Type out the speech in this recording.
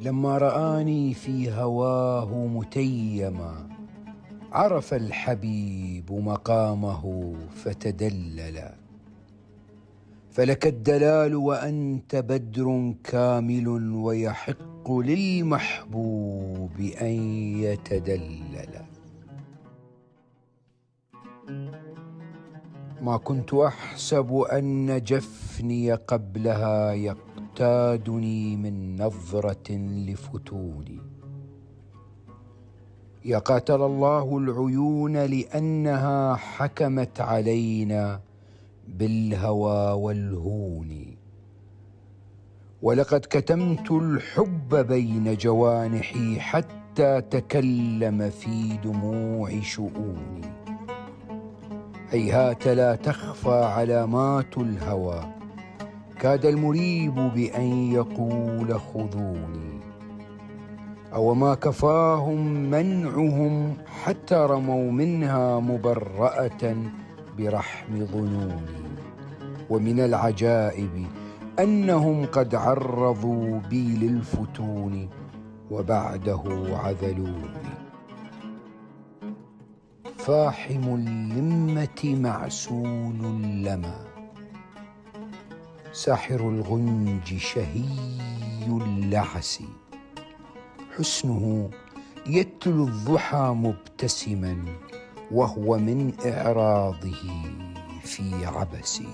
لما رآني في هواه متيما عرف الحبيب مقامه فتدللا فلك الدلال وأنت بدر كامل ويحق للمحبوب أن يتدلل. ما كنت أحسب أن جفني قبلها يقتادني من نظرة لفتوني. يا قاتل الله العيون لأنها حكمت علينا بالهوى والهون. ولقد كتمت الحب بين جوانحي حتى تكلم في دموع شؤوني. هيهات لا تخفى علامات الهوى. كاد المريب بأن يقول خذوني. أو ما كفاهم منعهم حتى رموا منها مبرأة برحم ظنوني. ومن العجائب أنهم قد عرضوا بي للفتون وبعده عذلوني. فاحم اللمه معسول اللمى ساحر الغنج شهي اللعس حسنه يتلو الضحى مبتسما وهو من إعراضه في عبسي